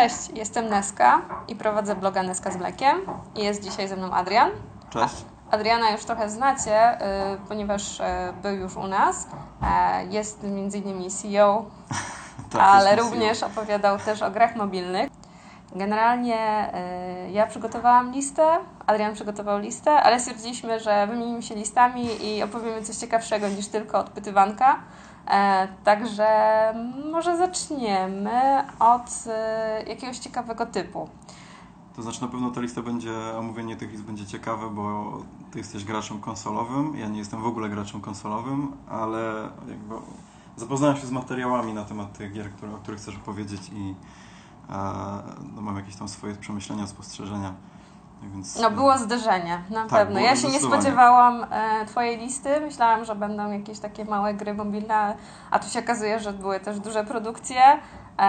Cześć, jestem Neska i prowadzę bloga Neska z Mlekiem. I jest dzisiaj ze mną Adrian. Cześć. Adriana już trochę znacie, y, ponieważ y, był już u nas. E, Jest między innymi CEO, Tak, ale jestem również opowiadał też o grach mobilnych. Generalnie y, ja przygotowałam listę, Adrian przygotował listę, ale stwierdziliśmy, że wymienimy się listami i opowiemy coś ciekawszego niż tylko odpytywanka. E, Także może zaczniemy od y, jakiegoś ciekawego typu. To znaczy na pewno ta lista będzie, omówienie tych list będzie ciekawe, bo ty jesteś graczem konsolowym, ja nie jestem w ogóle graczem konsolowym, ale jakby zapoznałem się z materiałami na temat tych gier, które, o których chcesz opowiedzieć i e, no, mam jakieś tam swoje przemyślenia, spostrzeżenia. Więc, No było zderzenie, na Tak, pewno. Ja się nie spodziewałam e, Twojej listy. Myślałam, że będą jakieś takie małe gry mobilne, a tu się okazuje, że były też duże produkcje. E,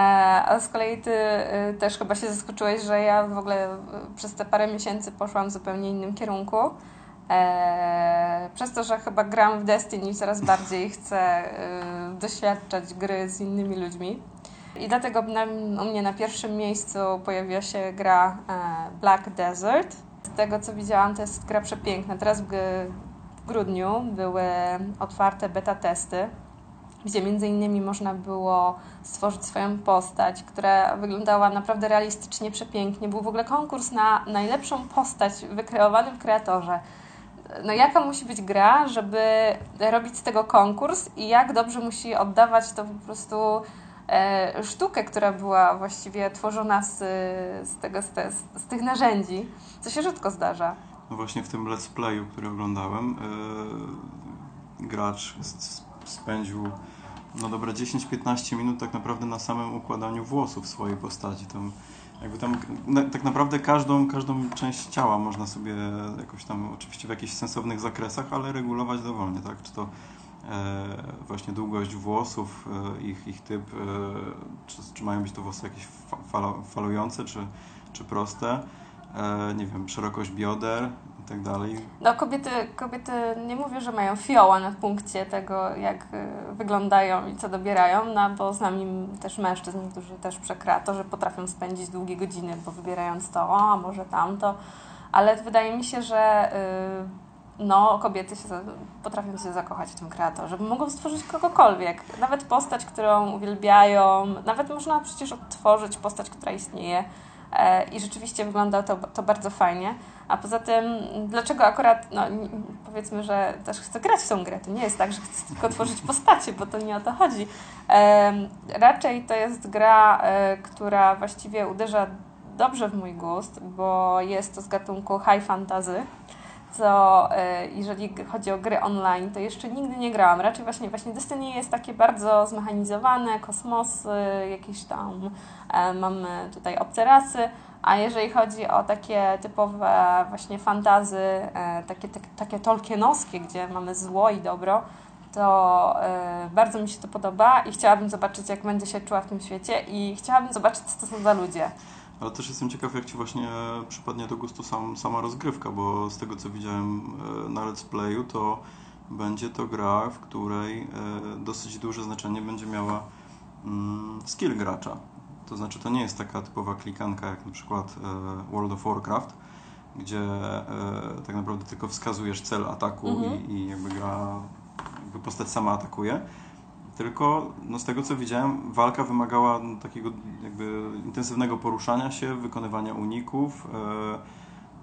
a z kolei Ty e, też chyba się zaskoczyłeś, że ja w ogóle e, przez te parę miesięcy poszłam w zupełnie innym kierunku. E, przez to, że chyba gram w Destiny i coraz bardziej chcę doświadczać gry z innymi ludźmi. I dlatego na, u mnie na pierwszym miejscu pojawiła się gra e, Black Desert. Z tego co widziałam, to jest gra przepiękna. Teraz w, w grudniu były otwarte beta testy, gdzie między innymi można było stworzyć swoją postać, która wyglądała naprawdę realistycznie, przepięknie. Był w ogóle konkurs na najlepszą postać wykreowany w kreatorze. No jaka musi być gra, żeby robić z tego konkurs i jak dobrze musi oddawać to po prostu sztukę, która była właściwie tworzona z, z, tego, z, te, z tych narzędzi, co się rzadko zdarza. No właśnie w tym let's playu, który oglądałem, e, gracz spędził no dobre 10-15 minut tak naprawdę na samym układaniu włosów swojej postaci. Tam, jakby tam na, tak naprawdę każdą, każdą część ciała można sobie jakoś tam, oczywiście w jakichś sensownych zakresach, ale regulować dowolnie, tak? Czy to e, właśnie długość włosów, e, ich, ich typ, e, czy, czy mają być to włosy jakieś falujące, czy, czy proste, e, nie wiem, szerokość bioder i tak dalej. No kobiety, kobiety nie mówię, że mają fioła na punkcie tego, jak wyglądają i co dobierają, no bo znam im też mężczyzn, którzy też przekreatorzy potrafią spędzić długie godziny, bo wybierając to, o, a może tamto, ale wydaje mi się, że y, no, kobiety się, potrafią się zakochać w tym kreatorze, bo mogą stworzyć kogokolwiek, nawet postać, którą uwielbiają, nawet można przecież odtworzyć postać, która istnieje e, i rzeczywiście wygląda to, to bardzo fajnie. A poza tym, dlaczego akurat, no powiedzmy, że też chcę grać w tą grę. To nie jest tak, że chcę tylko tworzyć postacie, bo to nie o to chodzi. Raczej to jest gra, e, która właściwie uderza dobrze w mój gust, bo jest to z gatunku high fantasy. Co e, jeżeli chodzi o gry online, to jeszcze nigdy nie grałam. Raczej właśnie, właśnie Destiny jest takie bardzo zmechanizowane, kosmosy, jakieś tam e, mamy tutaj obce rasy, a jeżeli chodzi o takie typowe właśnie fantazy, e, takie, takie, takie tolkienowskie, gdzie mamy zło i dobro, to e, bardzo mi się to podoba i chciałabym zobaczyć, jak będę się czuła w tym świecie i chciałabym zobaczyć, co to są za ludzie. Ale też jestem ciekaw, jak Ci właśnie przypadnie do gustu sam, sama rozgrywka, bo z tego co widziałem e, na Let's Playu, to będzie to gra, w której e, dosyć duże znaczenie będzie miała mm, skill gracza. To znaczy, to nie jest taka typowa klikanka jak na przykład e, World of Warcraft, gdzie tak naprawdę tylko wskazujesz cel ataku Mhm. i, i jakby gra, jakby postać sama atakuje. Tylko no, z tego co widziałem, walka wymagała no, takiego jakby intensywnego poruszania się, wykonywania uników e,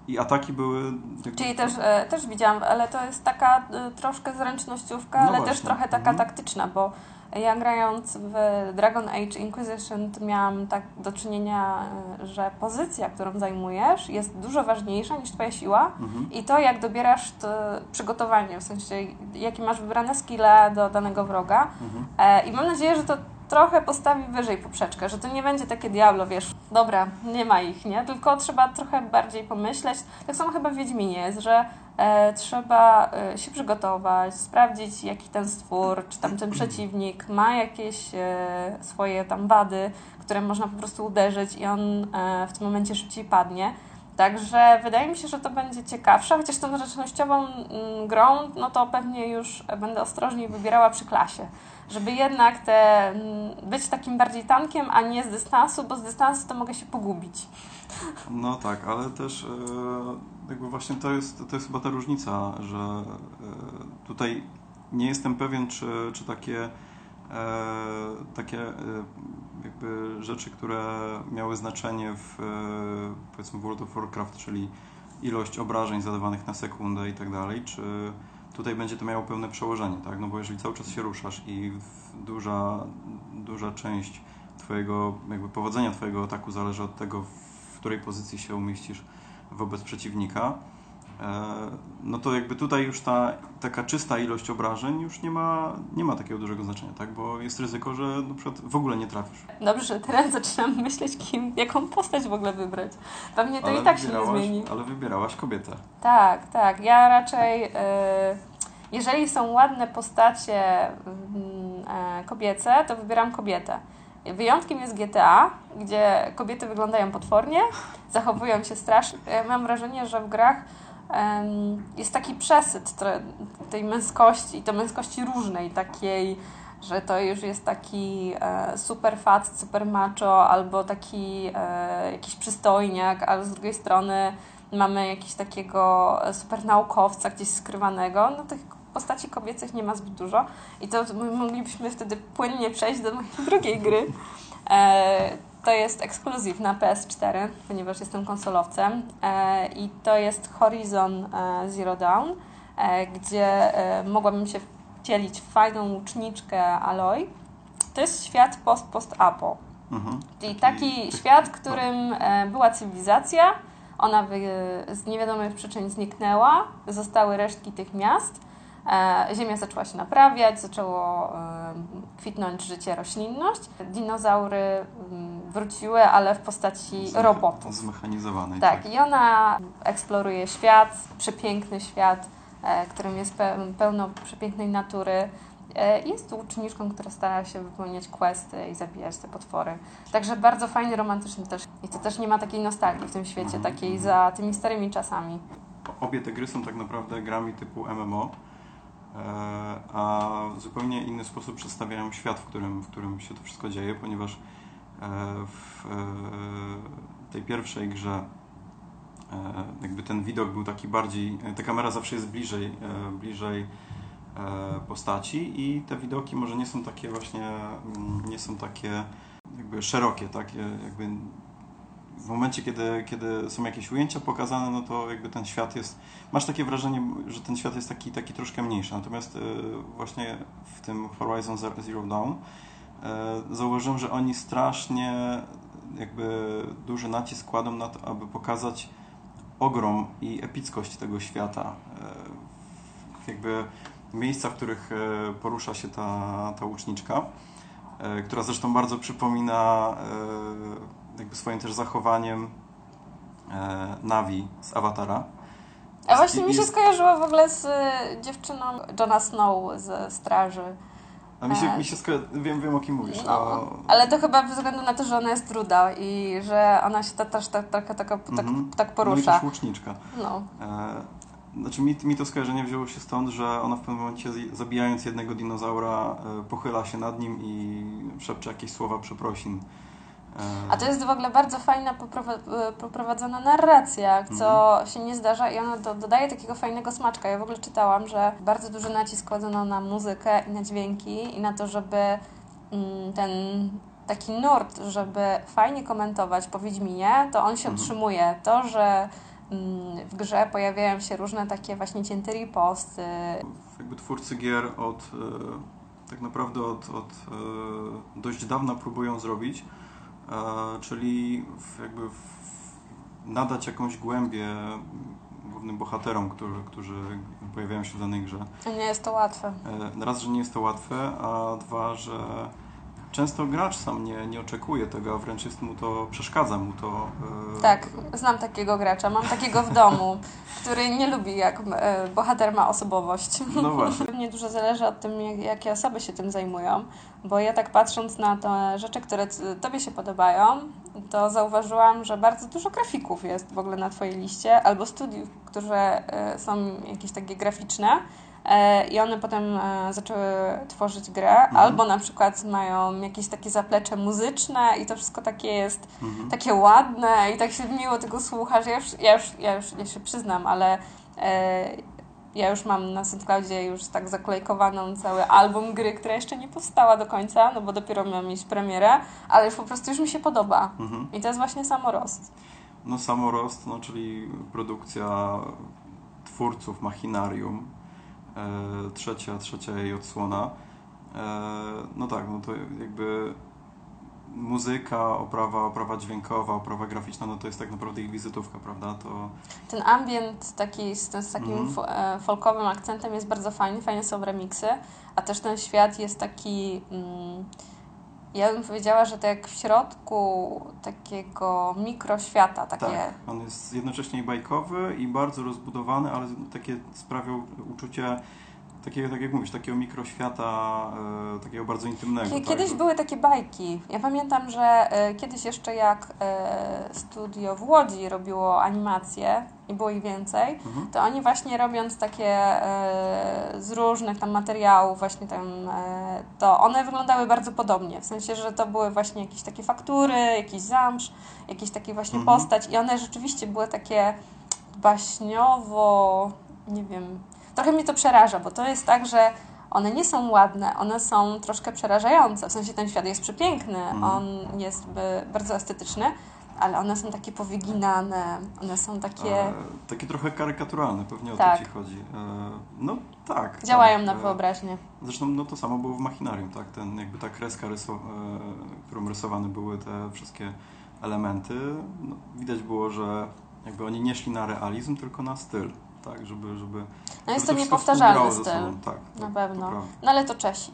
i ataki były. Jakby, Czyli też, e, też widziałam, ale to jest taka e, troszkę zręcznościówka, No ale też właśnie. trochę taka Mhm. taktyczna, bo ja grając w Dragon Age Inquisition miałam tak do czynienia, e, że pozycja, którą zajmujesz jest dużo ważniejsza niż twoja siła Mhm. i to jak dobierasz to przygotowanie, w sensie jakie masz wybrane skille do danego wroga Mhm. E, I mam nadzieję, że to trochę postawi wyżej poprzeczkę, że to nie będzie takie diablo, wiesz, dobra, nie ma ich, nie? Tylko trzeba trochę bardziej pomyśleć. Tak samo chyba w Wiedźminie jest, że e, trzeba e, się przygotować, sprawdzić jaki ten stwór, czy tam ten przeciwnik ma jakieś e, swoje tam wady, które można po prostu uderzyć i on e, w tym momencie szybciej padnie. Także wydaje mi się, że to będzie ciekawsze, chociaż tą zręcznościową mm, grą, no to pewnie już będę ostrożniej wybierała przy klasie. Żeby jednak te, mm, być takim bardziej tankiem, a nie z dystansu, bo z dystansu to mogę się pogubić. No tak, ale też e, jakby właśnie to jest, to jest chyba ta różnica, że e, tutaj nie jestem pewien, czy, czy takie, e, takie jakby rzeczy, które miały znaczenie w powiedzmy World of Warcraft, czyli ilość obrażeń zadawanych na sekundę i tak dalej, czy tutaj będzie to miało pełne przełożenie, tak? No bo jeżeli cały czas się ruszasz i duża, duża część Twojego, jakby powodzenia Twojego ataku zależy od tego, której pozycji się umieścisz wobec przeciwnika, no to jakby tutaj już ta taka czysta ilość obrażeń już nie ma, nie ma takiego dużego znaczenia, tak? Bo jest ryzyko, że na przykład w ogóle nie trafisz. Dobrze, teraz zaczynam myśleć, kim, jaką postać w ogóle wybrać. Pewnie to ale i tak się nie zmieni. Ale wybierałaś kobietę. Tak, tak. Ja raczej, yy, jeżeli są ładne postacie yy, kobiece, to wybieram kobietę. Wyjątkiem jest GTA, gdzie kobiety wyglądają potwornie, zachowują się strasznie. Mam wrażenie, że w grach jest taki przesyt tej męskości i to męskości różnej, takiej, że to już jest taki e, super facet, super macho, albo taki e, jakiś przystojniak, ale z drugiej strony mamy jakiś takiego super naukowca gdzieś skrywanego. No tych postaci kobiecych nie ma zbyt dużo i to moglibyśmy wtedy płynnie przejść do mojej drugiej gry. To jest ekskluzyw na PS4, ponieważ jestem konsolowcem e, i to jest Horizon e, Zero Dawn, e, gdzie e, mogłabym się wcielić w fajną łuczniczkę Aloy. To jest świat post-post-apo. Mhm. Czyli taki świat, w którym e, była cywilizacja, ona z niewiadomych przyczyn zniknęła, zostały resztki tych miast E, ziemia zaczęła się naprawiać, zaczęło kwitnąć życie, roślinność. Dinozaury mm, wróciły, ale w postaci Zmecha robotów. Zmechanizowanej. Tak, tak, i ona eksploruje świat, przepiękny świat, e, którym jest pełno przepięknej natury. Jest uczniczką, która stara się wypełniać questy i zabijać te potwory. Także bardzo fajny, romantyczny też. I to też nie ma takiej nostalgii w tym świecie, mhm. takiej za tymi starymi czasami. Obie te gry są tak naprawdę grami typu MMO E, a w zupełnie inny sposób przedstawiają świat, w którym, w którym się to wszystko dzieje, ponieważ e, w e, tej pierwszej grze jakby ten widok był taki bardziej, ta kamera zawsze jest bliżej, bliżej postaci i te widoki może nie są takie właśnie, mm, nie są takie jakby szerokie, tak, jakby w momencie, kiedy, kiedy są jakieś ujęcia pokazane, no to jakby ten świat jest, masz takie wrażenie, że ten świat jest taki, taki troszkę mniejszy. Natomiast właśnie w tym Horizon Zero Dawn zauważyłem, że oni strasznie jakby duży nacisk kładą na to, aby pokazać ogrom i epickość tego świata. Y, jakby miejsca, w których porusza się ta, ta łuczniczka, która zresztą bardzo przypomina jakby swoim też zachowaniem e, Navi z Awatara. A właśnie mi się skojarzyło w ogóle z e, dziewczyną Johna Snow ze Straży. A mi się, e, mi się skojarzy, wiem, wiem o kim mówisz. No, o... Ale to chyba ze względu na to, że ona jest ruda i że ona się też tak, tak, tak, tak, mm-hmm. tak porusza. No i też łuczniczka. No. E, znaczy mi, mi to skojarzenie wzięło się stąd, że ona w pewnym momencie zabijając jednego dinozaura e, pochyla się nad nim i szepcze jakieś słowa przeprosin a to jest w ogóle bardzo fajna e, poprowadzona narracja, co mhm. się nie zdarza i ona do, dodaje takiego fajnego smaczka. Ja w ogóle czytałam, że bardzo duży nacisk kładzono na muzykę i na dźwięki i na to, żeby mm, ten taki nurt, żeby fajnie komentować po Wiedźminie, to on się mhm. utrzymuje. To, że mm, w grze pojawiają się różne takie właśnie cięte riposty. Jakby twórcy gier od e, tak naprawdę od, od e, dość dawna próbują zrobić czyli jakby nadać jakąś głębię głównym bohaterom, którzy, którzy pojawiają się w danej grze. Nie jest to łatwe. E, raz, że nie jest to łatwe, a dwa, że często gracz sam nie, nie oczekuje tego, a wręcz jest mu to, przeszkadza mu to. E, tak, znam takiego gracza, mam takiego w domu, który nie lubi jak e, bohater ma osobowość. No właśnie. Pewnie dużo zależy od tym, jak, jakie osoby się tym zajmują, bo ja tak patrząc na te rzeczy, które Tobie się podobają, to zauważyłam, że bardzo dużo grafików jest w ogóle na Twojej liście, albo studiów, które e, są jakieś takie graficzne i one potem e, zaczęły tworzyć grę, albo na przykład mają jakieś takie zaplecze muzyczne i to wszystko takie jest Mhm. takie ładne i tak się miło tego słucha, że ja już, ja już, ja już ja się przyznam, ale e, ja już mam na SoundCloudzie już tak zakolejkowaną cały album gry, która jeszcze nie powstała do końca, no bo dopiero miałam mieć premierę, ale już po prostu już mi się podoba. Mhm. I to jest właśnie samorost. No samorost, no, czyli produkcja twórców Machinarium, e, trzecia, trzecia jej odsłona. E, no tak, no to jakby muzyka, oprawa, oprawa dźwiękowa, oprawa graficzna, no to jest tak naprawdę ich wizytówka, prawda? To Ten ambient taki z, z takim e, folkowym akcentem jest bardzo fajny, fajne są remiksy, a też ten świat jest taki... Mm, ja bym powiedziała, że to jak w środku takiego mikroświata, takie... tak, on jest jednocześnie bajkowy i bardzo rozbudowany, ale takie sprawią uczucie takiego, tak jak mówisz, takiego mikroświata, e, takiego bardzo intymnego. Tak? Kiedyś były takie bajki. Ja pamiętam, że e, kiedyś jeszcze jak e, studio w Łodzi robiło animacje i było ich więcej, Mhm. to oni właśnie robiąc takie z różnych tam materiałów właśnie tam, to one wyglądały bardzo podobnie. W sensie, że to były właśnie jakieś takie faktury, jakiś zamsz, jakiś taki właśnie Mhm. postać i one rzeczywiście były takie baśniowo, nie wiem, trochę mnie to przeraża, bo to jest tak, że one nie są ładne, one są troszkę przerażające. W sensie ten świat jest przepiękny, Mhm. on jest by, bardzo estetyczny, ale one są takie powyginane, one są takie... E, takie trochę karykaturalne, pewnie o Tak. to Ci chodzi. E, no tak. działają tak. na E, wyobraźnię. Zresztą no to samo było w Machinarium, tak? Ten, jakby ta kreska, ryso, e, którą rysowane były te wszystkie elementy, no, widać było, że jakby oni nie szli na realizm, tylko na styl, tak? Żeby, żeby, No jest to niepowtarzalny styl. Tak, na to- pewno. No ale to Czesi.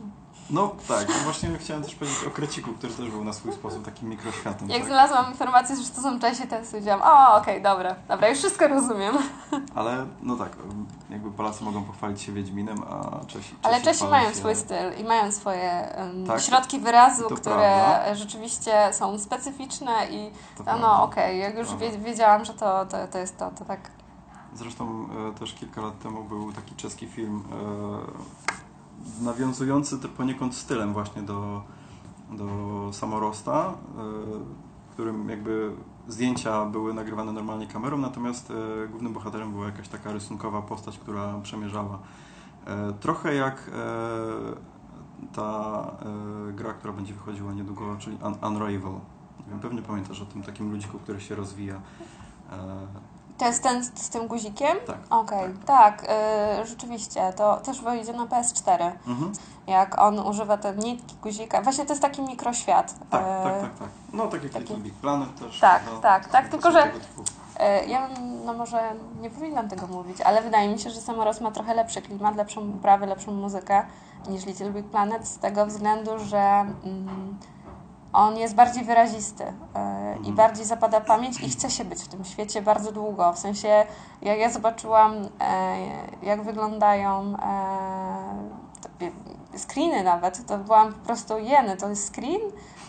no tak, no właśnie chciałem też powiedzieć o Kreciku, który też był na swój sposób takim mikroświatem. Jak tak? znalazłam informację, że to są Czesi, to stwierdziłam, o okej, dobra, dobra, już wszystko rozumiem. Ale no tak, jakby Polacy mogą pochwalić się Wiedźminem, a Czesi Ale Czesi mają się... swój styl i mają swoje um, Tak, środki wyrazu, które prawda. rzeczywiście są specyficzne i To no, no okej, jak już wiedziałam, że to, to, to jest to, to tak. Zresztą e, też kilka lat temu był taki czeski film e, nawiązujący poniekąd stylem właśnie do, do Samorosta, e, w którym jakby zdjęcia były nagrywane normalnie kamerą, natomiast głównym bohaterem była jakaś taka rysunkowa postać, która przemierzała. Trochę jak ta gra, która będzie wychodziła niedługo, czyli Un Unravel. Pewnie pamiętasz o tym takim ludziku, który się rozwija. To jest ten z, z tym guzikiem? tak. Okej, tak, y, rzeczywiście, to też wyjdzie na PS4. Mhm. Jak on używa te nitki, guzika. Właśnie to jest taki mikroświat. Tak, E, tak, tak, tak. No tak jak taki- Little Big Planet też. Tak, no, tak, tak, tylko że-. E, Ja no może nie powinnam tego mówić, ale wydaje mi się, że Samoros ma trochę lepszy klimat, lepszą uprawę, lepszą muzykę niż Little Big Planet z tego względu, że mm, on jest bardziej wyrazisty e, i Mhm. bardziej zapada pamięć i chce się być w tym świecie bardzo długo. W sensie, jak ja zobaczyłam, e, jak wyglądają e, screeny nawet, to byłam po prostu jeny, to jest screen?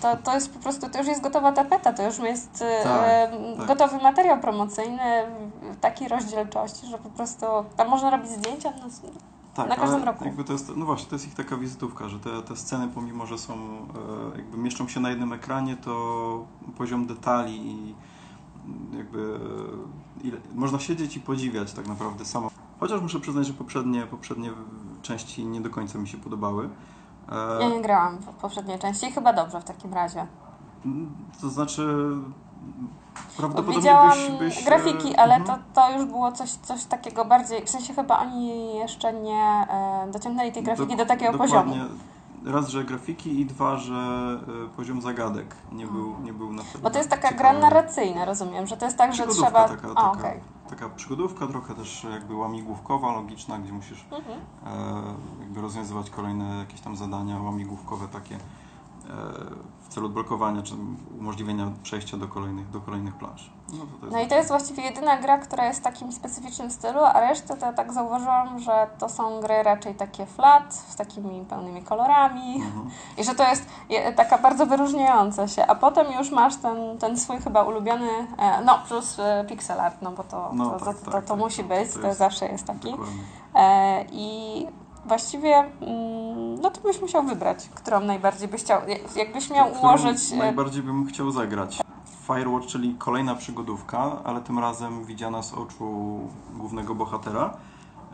To, to jest po prostu, to już jest gotowa tapeta, to już jest Tak, e, tak. gotowy materiał promocyjny w takiej rozdzielczości, że po prostu tam można robić zdjęcia. No, Tak, na każdym roku. Jakby to jest, no właśnie, to jest ich taka wizytówka, że te, te sceny, pomimo że są, e, jakby mieszczą się na jednym ekranie, to poziom detali i jakby e, ile, można siedzieć i podziwiać tak naprawdę samo. Chociaż muszę przyznać, że poprzednie, poprzednie części nie do końca mi się podobały. E, ja nie grałam w poprzedniej części, chyba dobrze w takim razie. To znaczy, prawdopodobnie Widziałam byś, byś... e, grafiki, ale mhm. to, to już było coś, coś takiego bardziej, w sensie chyba oni jeszcze nie e, dociągnęli tej grafiki Dok- do takiego dokładnie. poziomu. Raz, że grafiki i dwa, że y, poziom zagadek nie był, nie był na tyle Bo to jest taka ciekawy. gra narracyjna, rozumiem, że to jest tak, że trzeba... taka, A, taka, okej. taka przygodówka, trochę też jakby łamigłówkowa, logiczna, gdzie musisz Mhm. e, jakby rozwiązywać kolejne jakieś tam zadania łamigłówkowe takie. W celu odblokowania czy umożliwienia przejścia do kolejnych, do kolejnych plansz. No, to jest no i to jest właściwie jedyna gra, która jest w takim specyficznym stylu, a resztę to tak zauważyłam, że to są gry raczej takie flat, z takimi pełnymi kolorami mhm. i że to jest taka bardzo wyróżniająca się, a potem już masz ten, ten swój chyba ulubiony, e, no plus e, pixel art, no bo to, no, to, tak, to, to, tak, to tak, musi być, to, zawsze jest taki. E, I właściwie mm, no to byś musiał wybrać, którą najbardziej byś chciał, jakbyś miał ułożyć... Najbardziej bym chciał zagrać. Firewatch, czyli kolejna przygodówka, ale tym razem widziana z oczu głównego bohatera,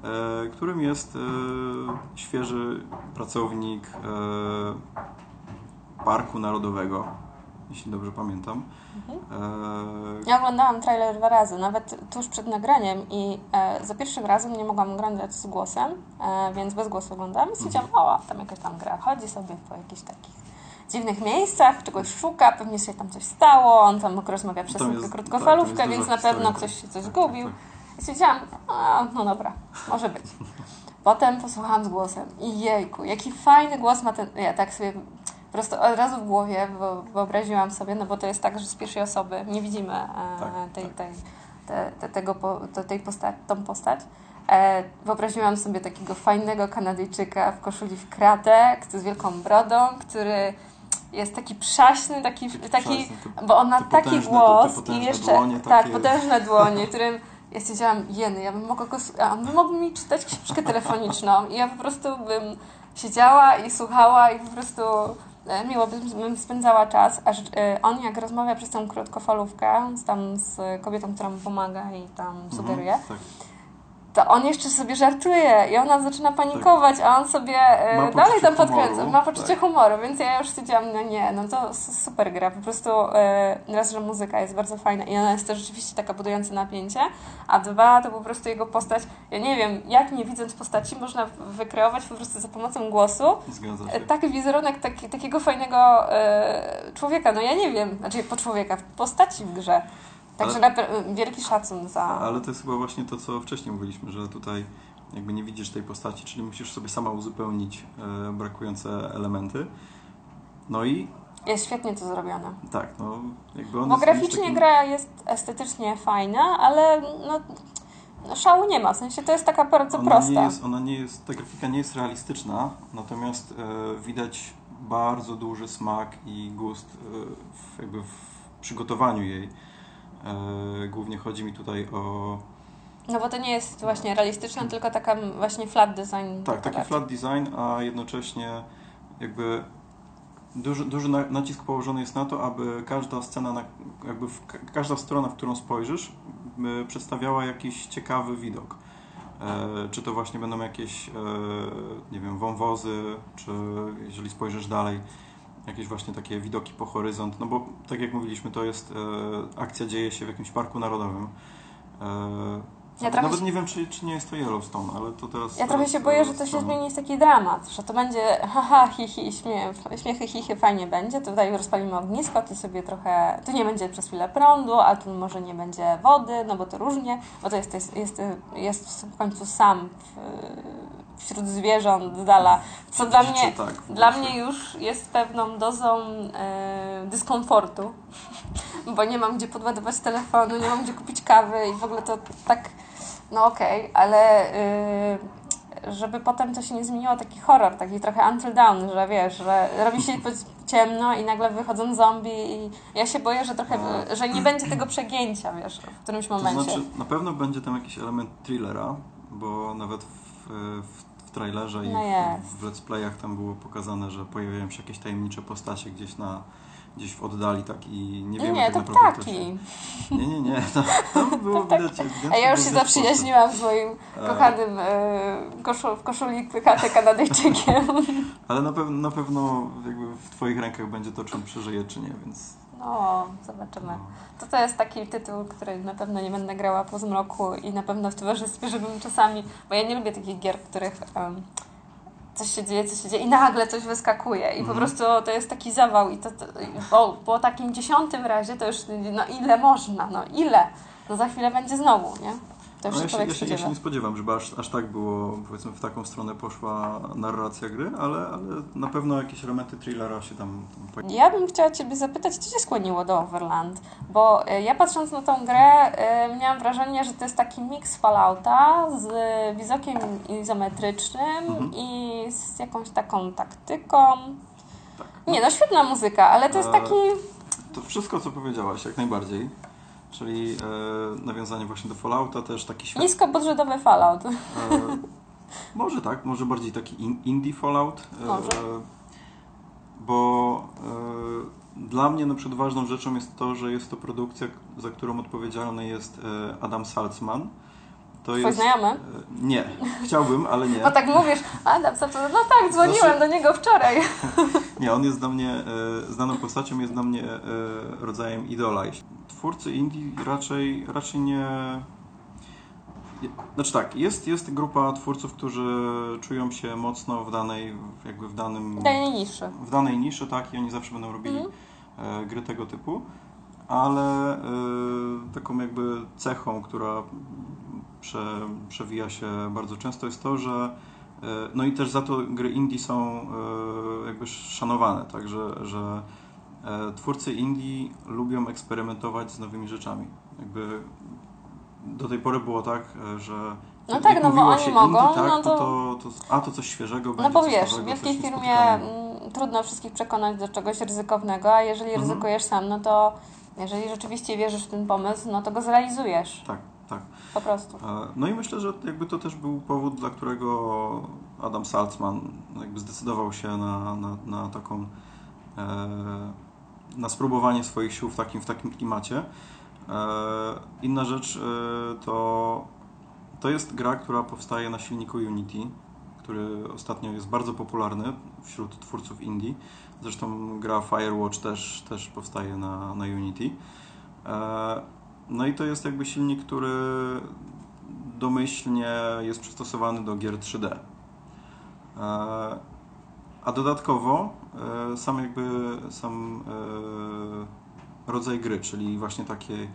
e, którym jest e, świeży pracownik e, Parku Narodowego, jeśli dobrze pamiętam. Mhm. E... Ja oglądałam trailer dwa razy, nawet tuż przed nagraniem i e, za pierwszym razem nie mogłam oglądać z głosem, e, więc bez głosu oglądam i stwierdziłam, mhm. o, tam jakaś tam gra, chodzi sobie po jakichś takich dziwnych miejscach, czegoś szuka, pewnie się tam coś stało, on tam rozmawia przez jest, krótkofalówkę, tak, więc na pewno ktoś się coś tak, zgubił. Tak, tak. I stwierdziłam, a, no dobra, może być. Potem posłuchałam z głosem i jejku, jaki fajny głos ma ten, ja tak sobie po prostu od razu w głowie wyobraziłam sobie, no bo to jest tak, że z pierwszej osoby nie widzimy e, tak, tej, tak. tej, te, te, tego, tej posta tą postać. E, wyobraziłam sobie takiego fajnego Kanadyjczyka w koszuli w kratę, z wielką brodą, który jest taki przaśny, taki, taki bo on ma taki głos i jeszcze dłonie, tak, potężne dłonie, którym ja stwierdziłam, jeny, ja bym mogła go, a on by mógł mi czytać książkę telefoniczną i ja po prostu bym siedziała i słuchała i po prostu miło bym, bym spędzała czas, aż e, on jak rozmawia przez tą krótkofalówkę z, tam z kobietą, która mu pomaga i tam mhm, sugeruje, mhm, tak to on jeszcze sobie żartuje i ona zaczyna panikować, tak. a on sobie e, dalej tam podkręca, ma poczucie tak. humoru, więc ja już stwierdziłam, no nie, no to super gra, po prostu e, raz, że muzyka jest bardzo fajna i ona jest też rzeczywiście taka budująca napięcie, a dwa, to po prostu jego postać, ja nie wiem, jak nie widząc postaci można wykreować po prostu za pomocą głosu e, taki wizerunek taki, takiego fajnego człowieka, no ja nie wiem, znaczy po człowieka, postaci w grze. Także ale, wielki szacun za... Ale to jest chyba właśnie to, co wcześniej mówiliśmy, że tutaj jakby nie widzisz tej postaci, czyli musisz sobie sama uzupełnić e, brakujące elementy. No i... Jest świetnie to zrobione. Tak, no jakby on Bo jest, graficznie taki... gra jest estetycznie fajna, ale no, no, szału nie ma, w sensie to jest taka bardzo ona prosta. Nie jest, ona nie jest, ta grafika nie jest realistyczna, natomiast e, widać bardzo duży smak i gust e, w, jakby w przygotowaniu jej głównie chodzi mi tutaj o. No bo to nie jest właśnie realistyczna, tylko taka właśnie flat design. Tak, taki flat design, a jednocześnie jakby duży, duży nacisk położony jest na to, aby każda scena, na, jakby w, każda strona, w którą spojrzysz, przedstawiała jakiś ciekawy widok. E, czy to właśnie będą jakieś, e, nie wiem, wąwozy, czy jeżeli spojrzysz dalej, jakieś właśnie takie widoki po horyzont, no bo tak jak mówiliśmy, to jest e, akcja dzieje się w jakimś parku narodowym. E, ja trochę Nawet nie wiem, czy, czy nie jest to Yellowstone, ale to teraz... Ja trochę się boję, że to się zmieni w taki dramat, że to będzie haha, hi, hi, śmiech, śmiechy, hi, hi, fajnie będzie, tutaj rozpalimy ognisko, tu sobie trochę... Tu nie będzie przez chwilę prądu, a tu może nie będzie wody, no bo to różnie, bo to jest, jest, jest, jest w końcu sam w, wśród zwierząt z dala, co dla mnie, tak, dla mnie już jest pewną dozą e, dyskomfortu, bo nie mam gdzie podładować telefonu, nie mam gdzie kupić kawy i w ogóle to tak, no okej, okay, ale e, żeby potem to się nie zmieniło taki horror, taki trochę until dawn, że wiesz, że robi się ciemno i nagle wychodzą zombie i ja się boję, że trochę, no. że nie będzie tego przegięcia, wiesz, w którymś momencie. To znaczy, na pewno będzie tam jakiś element thrillera, bo nawet w, w trailerze no i w, w let's playach tam było pokazane, że pojawiają się jakieś tajemnicze postacie gdzieś na gdzieś w oddali tak i nie wiemy nie, tak to naprawdę ptaki. Się... Nie, nie, nie. To, to było to widać, A ja już się zaprzyjaźniłam z moim e. kochanym e, w koszuli pykatę Kanadyjczykiem. Ale na, pew na pewno jakby w Twoich rękach będzie to, czy on przeżyje, czy nie, więc no, zobaczymy. To to jest taki tytuł, który na pewno nie będę grała po zmroku i na pewno w towarzystwie, żebym czasami, bo ja nie lubię takich gier, w których um, coś się dzieje, coś się dzieje i nagle coś wyskakuje i po mhm. prostu to jest taki zawał i to, to po, po takim dziesiątym razie to już, no ile można, no ile? No za chwilę będzie znowu, nie? To już No się ja, się, człowiek ja, się, ja się nie spodziewam, żeby aż, aż tak było, powiedzmy, w taką stronę poszła narracja gry, ale, ale na pewno jakieś elementy thrillera się tam, tam pojawią. Ja bym chciała Ciebie zapytać, co Cię skłoniło do Overland? Bo e, ja patrząc na tą grę, e, miałam wrażenie, że to jest taki miks Fallouta z widokiem izometrycznym Mhm. i z jakąś taką taktyką. Tak. Nie, no świetna muzyka, ale to jest E, taki... To wszystko, co powiedziałaś, jak najbardziej. Czyli e, nawiązanie właśnie do Fallouta, też taki świat. Niskobudżetowy Fallout. E, może tak, może bardziej taki in, indie Fallout. E, Może. bo e, dla mnie na przykład ważną rzeczą jest to, że jest to produkcja, za którą odpowiedzialny jest e, Adam Salzman. To jest, znajomy? e, Nie, chciałbym, ale nie. No tak mówisz, Adam, co to? No tak, dzwoniłem Znaczy- do niego wczoraj. Nie, on jest dla mnie e, znaną postacią, jest dla mnie e, rodzajem idola. Twórcy indie raczej, raczej nie. Znaczy tak, jest, jest grupa twórców, którzy czują się mocno w danej, jakby w danym, Daje niższy. w danej niszy, tak, i oni zawsze będą robili e, gry tego typu, ale e, taką jakby cechą, która prze, przewija się bardzo często jest to, że e, no i też za to gry indie są e, jakby szanowane, tak, że, że e, twórcy indie lubią eksperymentować z nowymi rzeczami. Jakby do tej pory było tak, że No tak, no bo oni mogą, indie, tak, no to... to- To, a to coś świeżego No będzie, bo coś wiesz, w wielkiej firmie mm, trudno wszystkich przekonać do czegoś ryzykownego, a jeżeli Mhm. ryzykujesz sam, no to jeżeli rzeczywiście wierzysz w ten pomysł, no to go zrealizujesz. Tak, tak. Po prostu. No i myślę, że jakby to też był powód, dla którego Adam Salzman jakby zdecydował się na, na, na taką e, na spróbowanie swoich sił w takim, w takim klimacie. E, Inna rzecz e, to to jest gra, która powstaje na silniku Unity, który ostatnio jest bardzo popularny wśród twórców indie. Zresztą gra Firewatch też, też powstaje na, na Unity. No i to jest jakby silnik, który domyślnie jest przystosowany do gier 3D. E, A dodatkowo e, sam jakby sam e, rodzaj gry, czyli właśnie takie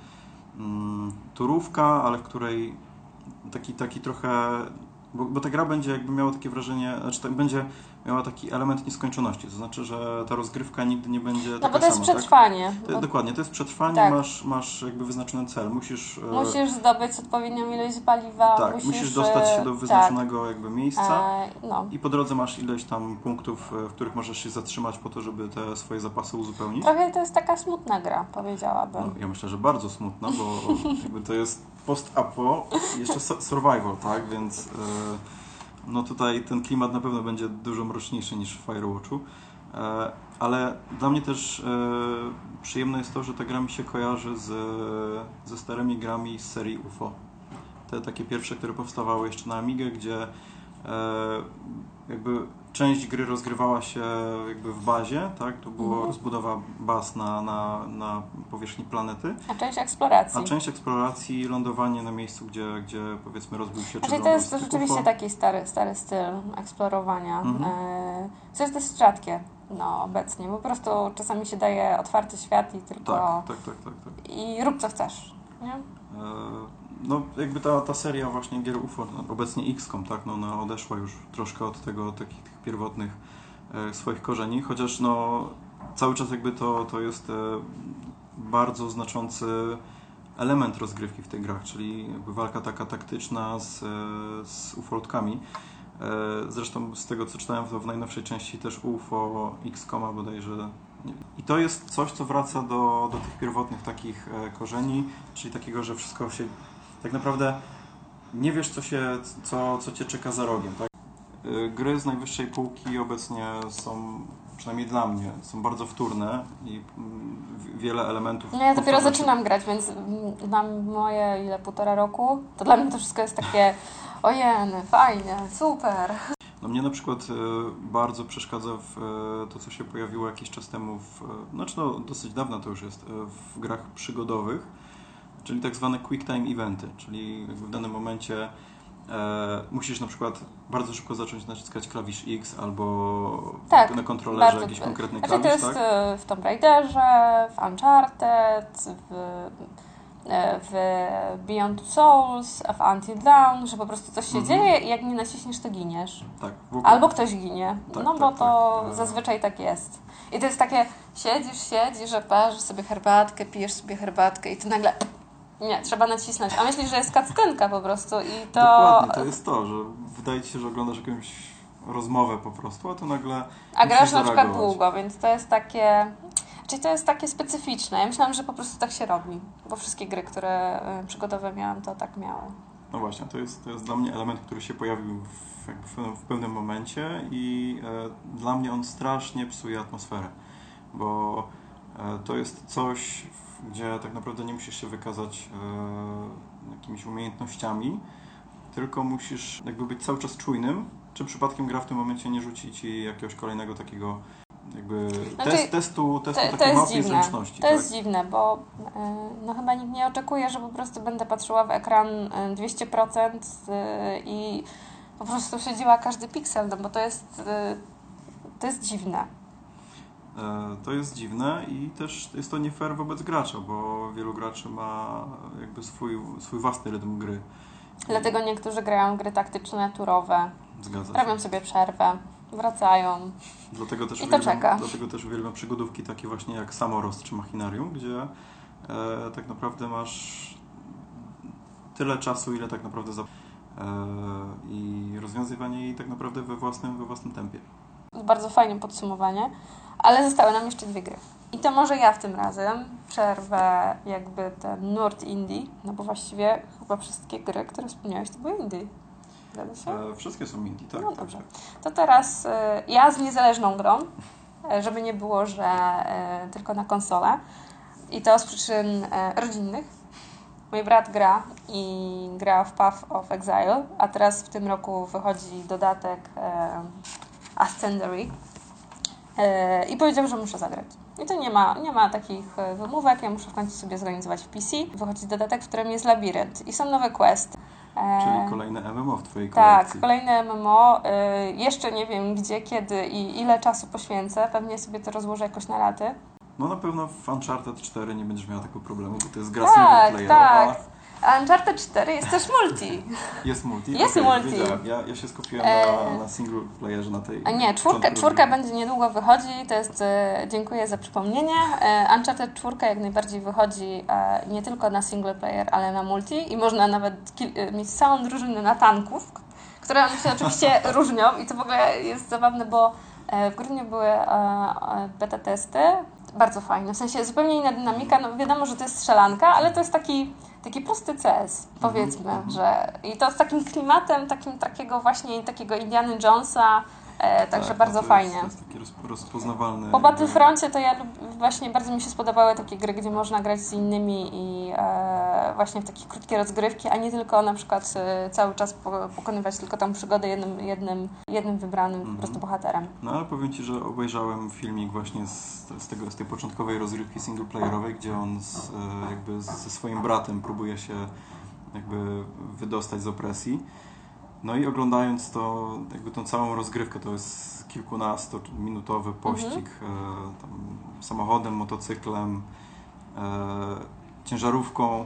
mm, turówka, ale w której taki, taki trochę bo, bo ta gra będzie jakby miała takie wrażenie, znaczy będzie miała taki element nieskończoności, to znaczy, że ta rozgrywka nigdy nie będzie No taka bo to jest sama, tak? przetrwanie. To, Bo dokładnie, to jest przetrwanie, Tak. masz, masz jakby wyznaczony cel, musisz, e, musisz zdobyć odpowiednią ilość paliwa, tak, musisz, musisz dostać się do e, wyznaczonego jakby miejsca Tak, e, no. i po drodze masz ileś tam punktów, e, w których możesz się zatrzymać po to, żeby te swoje zapasy uzupełnić. Trochę to jest taka smutna gra, powiedziałabym. No, ja myślę, że bardzo smutna, bo jakby to jest post-apo, jeszcze su- survival, tak, więc e, no tutaj ten klimat na pewno będzie dużo mroczniejszy niż w Firewatchu, e, ale dla mnie też e, przyjemne jest to, że ta gra mi się kojarzy z, ze starymi grami z serii UFO. Te takie pierwsze, które powstawały jeszcze na Amigę, gdzie e, jakby część gry rozgrywała się jakby w bazie, tak? To była Mhm. rozbudowa baz na, na, na powierzchni planety, A część eksploracji. a część eksploracji, lądowanie na miejscu, gdzie, gdzie powiedzmy rozbił się czy Znaczy to jest rzeczywiście UFO. taki stary, stary styl eksplorowania, Mhm. e, co jest dosyć rzadkie no, obecnie. Po prostu czasami się daje otwarty świat i tylko Tak, tak, tak, tak, tak. i rób co chcesz. Nie? E, No jakby ta, ta seria właśnie gier UFO, no, obecnie XCOM, tak, no ona odeszła już troszkę od tego, takich tych pierwotnych e, swoich korzeni, chociaż no cały czas jakby to, to jest e, bardzo znaczący element rozgrywki w tych grach, czyli jakby walka taka taktyczna z, e, z ufolkami. E, Zresztą z tego co czytałem to w najnowszej części też UFO XCOMa bodajże. I to jest coś, co wraca do, do tych pierwotnych takich e, korzeni, czyli takiego, że wszystko się tak naprawdę nie wiesz, co, się, co, co cię czeka za rogiem. Tak? E, Gry z najwyższej półki obecnie są, przynajmniej dla mnie, są bardzo wtórne i mm, wiele elementów. No ja dopiero zaczynam grać, więc mm, mam moje ile półtora roku, to dla mnie to wszystko jest takie ojeny, fajnie, super. No mnie na przykład e, bardzo przeszkadza w e, to, co się pojawiło jakiś czas temu, w, znaczy no dosyć dawno to już jest, w grach przygodowych, czyli tak zwane quick time eventy, czyli w danym momencie e, musisz na przykład bardzo szybko zacząć naciskać klawisz X albo Tak, na kontrolerze bardzo- jakiś konkretny Znaczy to klawisz, jest tak? e, w Tomb Raiderze, w Uncharted, w... e, w Beyond Souls, w Until Dawn, że po prostu coś się Mhm. dzieje i jak nie naciśniesz, to giniesz. Tak, w ogóle. Albo ktoś ginie. Tak, no tak, bo to tak. E. zazwyczaj tak jest. I to jest takie, siedzisz, siedzisz, że parzysz sobie herbatkę, pijesz sobie herbatkę i ty nagle... Nie, trzeba nacisnąć. A myślisz, że jest kackenka po prostu i to... Dokładnie, to jest to, że wydaje ci się, że oglądasz jakąś rozmowę po prostu, a to nagle A grasz na przykład długo, więc to jest takie... Czyli to jest takie specyficzne. Ja myślałam, że po prostu tak się robi. Bo wszystkie gry, które y, przygotowe miałam, to tak miały. No właśnie, to jest, to jest dla mnie element, który się pojawił w, w, pewnym- momencie i e, dla mnie on strasznie psuje atmosferę, bo e, to jest coś, gdzie tak naprawdę nie musisz się wykazać e, jakimiś umiejętnościami, tylko musisz jakby być cały czas czujnym, czy przypadkiem gra w tym momencie nie rzuci ci jakiegoś kolejnego takiego jakby Znaczy, test, testu, testu To, takiej małej zręczności. To tak? jest dziwne, bo y, no chyba nikt nie oczekuje, że po prostu będę patrzyła w ekran y, 200% y, i po prostu śledziła każdy piksel, no bo to jest, to jest dziwne. E, To jest dziwne i też jest to nie fair wobec gracza, bo wielu graczy ma jakby swój, swój własny rytm gry. Dlatego niektórzy grają gry taktyczne, turowe, Zgadza się. robią sobie przerwę, wracają. Dlatego też, I to czeka. dlatego też uwielbiam przygodówki takie właśnie jak Samorost czy Machinarium, gdzie e, tak naprawdę masz tyle czasu, ile tak naprawdę za... E, i rozwiązywanie jej tak naprawdę we własnym, we własnym tempie. Bardzo fajne podsumowanie, ale zostały nam jeszcze dwie gry. I to może ja w tym razem przerwę jakby ten nurt indie, no bo właściwie chyba wszystkie gry, które wspomniałeś, to były indie. Zgadza się? E, wszystkie są indie, tak? No tak, dobrze. tak. To teraz y, ja z niezależną grą, y, żeby nie było, że tylko na konsolę. I to z przyczyn rodzinnych. Mój brat gra i gra w Path of Exile, a teraz w tym roku wychodzi dodatek Ascendery. Y, I powiedział, że muszę zagrać. I to nie ma, nie ma takich y, wymówek, ja muszę w końcu sobie zorganizować w PC. Wychodzi dodatek, w którym jest labirynt i są nowe questy. E, Czyli kolejne MMO w Twojej tak, kolekcji. kolejne MMO. Jeszcze nie wiem gdzie, kiedy i ile czasu poświęcę. Pewnie sobie to rozłożę jakoś na raty. No na pewno w Uncharted 4 nie będziesz miała tego problemu, bo to jest gra Tak, single playerowa. tak. A Uncharted 4 jest też multi. Jest multi? Jest Okej, multi. wiedziałem. Ja, ja się skupiłem E, na, na single playerze, na tej... A nie, czwórka, czwórka będzie niedługo wychodzi. To jest, e, dziękuję za przypomnienie. E, Uncharted 4 jak najbardziej wychodzi nie tylko na single player, ale na multi i można nawet mieć całą drużynę na tanków, które one się oczywiście różnią i to w ogóle jest zabawne, bo w grudniu były beta testy. Bardzo fajne, w sensie zupełnie inna dynamika. No wiadomo, że to jest strzelanka, ale to jest taki, taki prosty CS, powiedzmy, mhm. że i to z takim klimatem, takim takiego właśnie takiego Indiana Jonesa, e, także Tak, bardzo no fajnie. Jest, jest taki roz, rozpoznawalny... Po Battlefroncie to ja właśnie bardzo mi się spodobały takie gry, gdzie można grać z innymi i e, właśnie w takie krótkie rozgrywki, a nie tylko na przykład e, cały czas po, pokonywać tylko tą przygodę jednym, jednym, jednym wybranym Mhm. po prostu bohaterem. No ale powiem Ci, że obejrzałem filmik właśnie z, z, tego, z tej początkowej rozrywki singleplayerowej, gdzie on z, e, jakby ze swoim bratem próbuje się jakby wydostać z opresji. No i oglądając to, jakby tą całą rozgrywkę, to jest kilkunastominutowy pościg e, tam, samochodem, motocyklem, e, ciężarówką,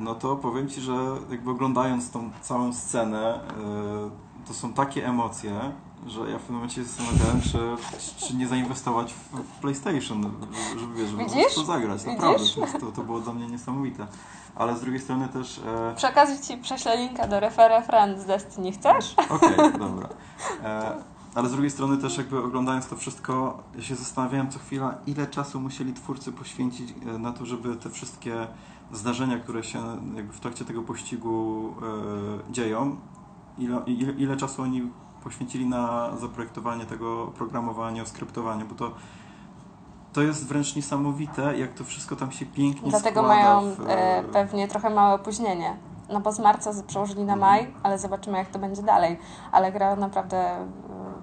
no to powiem Ci, że jakby oglądając tą całą scenę, e, to są takie emocje, że ja w pewnym momencie się zastanawiałem, czy, czy nie zainwestować w, PlayStation, żeby, wiesz, żeby Widzisz? to zagrać. Widzisz? Naprawdę, to, jest- to, to było dla mnie niesamowite. Ale z drugiej strony też... E, Przy okazji Ci prześlę linka do Referę Friends z Destiny. Chcesz? Okej, dobra. E, ale z drugiej strony też jakby oglądając to wszystko, ja się zastanawiałem co chwila, ile czasu musieli twórcy poświęcić e, na to, żeby te wszystkie zdarzenia, które się jakby w trakcie tego pościgu e, dzieją, ile, ile, ile czasu oni poświęcili na zaprojektowanie tego oprogramowania, skryptowanie, bo to to jest wręcz niesamowite, jak to wszystko tam się pięknie Dlatego mają w, e, pewnie trochę małe opóźnienie. No bo z marca przełożyli na maj, ale zobaczymy jak to będzie dalej. Ale gra naprawdę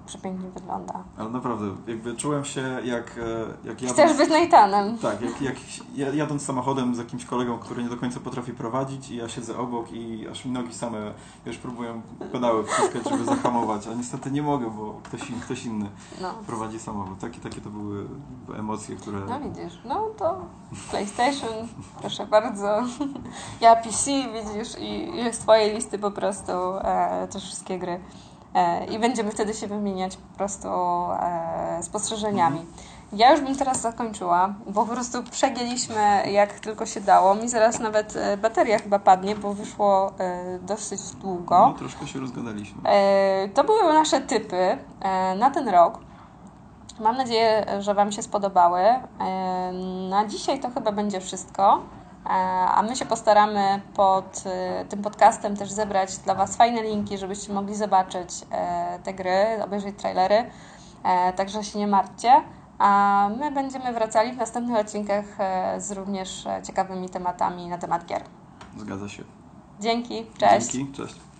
przepięknie wygląda. Ale naprawdę, jakby czułem się jak, e, jak jadąc... Chcesz być Nathanem. Tak, jak, jak ja- jadąc samochodem z jakimś kolegą, który nie do końca potrafi prowadzić i ja siedzę obok i aż mi nogi same już próbują pedały wciskać, żeby zahamować, a niestety nie mogę, bo ktoś, in- ktoś inny No. prowadzi samochód. Takie, takie to były emocje, które... No widzisz, no to PlayStation, proszę bardzo. Ja PC, widzisz, i i z Twojej listy po prostu e, też wszystkie gry. E, I będziemy wtedy się wymieniać po prostu e, spostrzeżeniami. Ja już bym teraz zakończyła, bo po prostu przegięliśmy jak tylko się dało. Mi zaraz nawet e, bateria chyba padnie, bo wyszło dosyć długo. No, troszkę się rozgadaliśmy. To były nasze typy na ten rok. Mam nadzieję, że Wam się spodobały. Na dzisiaj to chyba będzie wszystko. E, A my się postaramy pod e, tym podcastem też zebrać dla Was fajne linki, żebyście mogli zobaczyć e, te gry, obejrzeć trailery. Także się nie martwcie. A my będziemy wracali w następnych odcinkach z również ciekawymi tematami na temat gier. Zgadza się. Dzięki, cześć. Dzięki, cześć.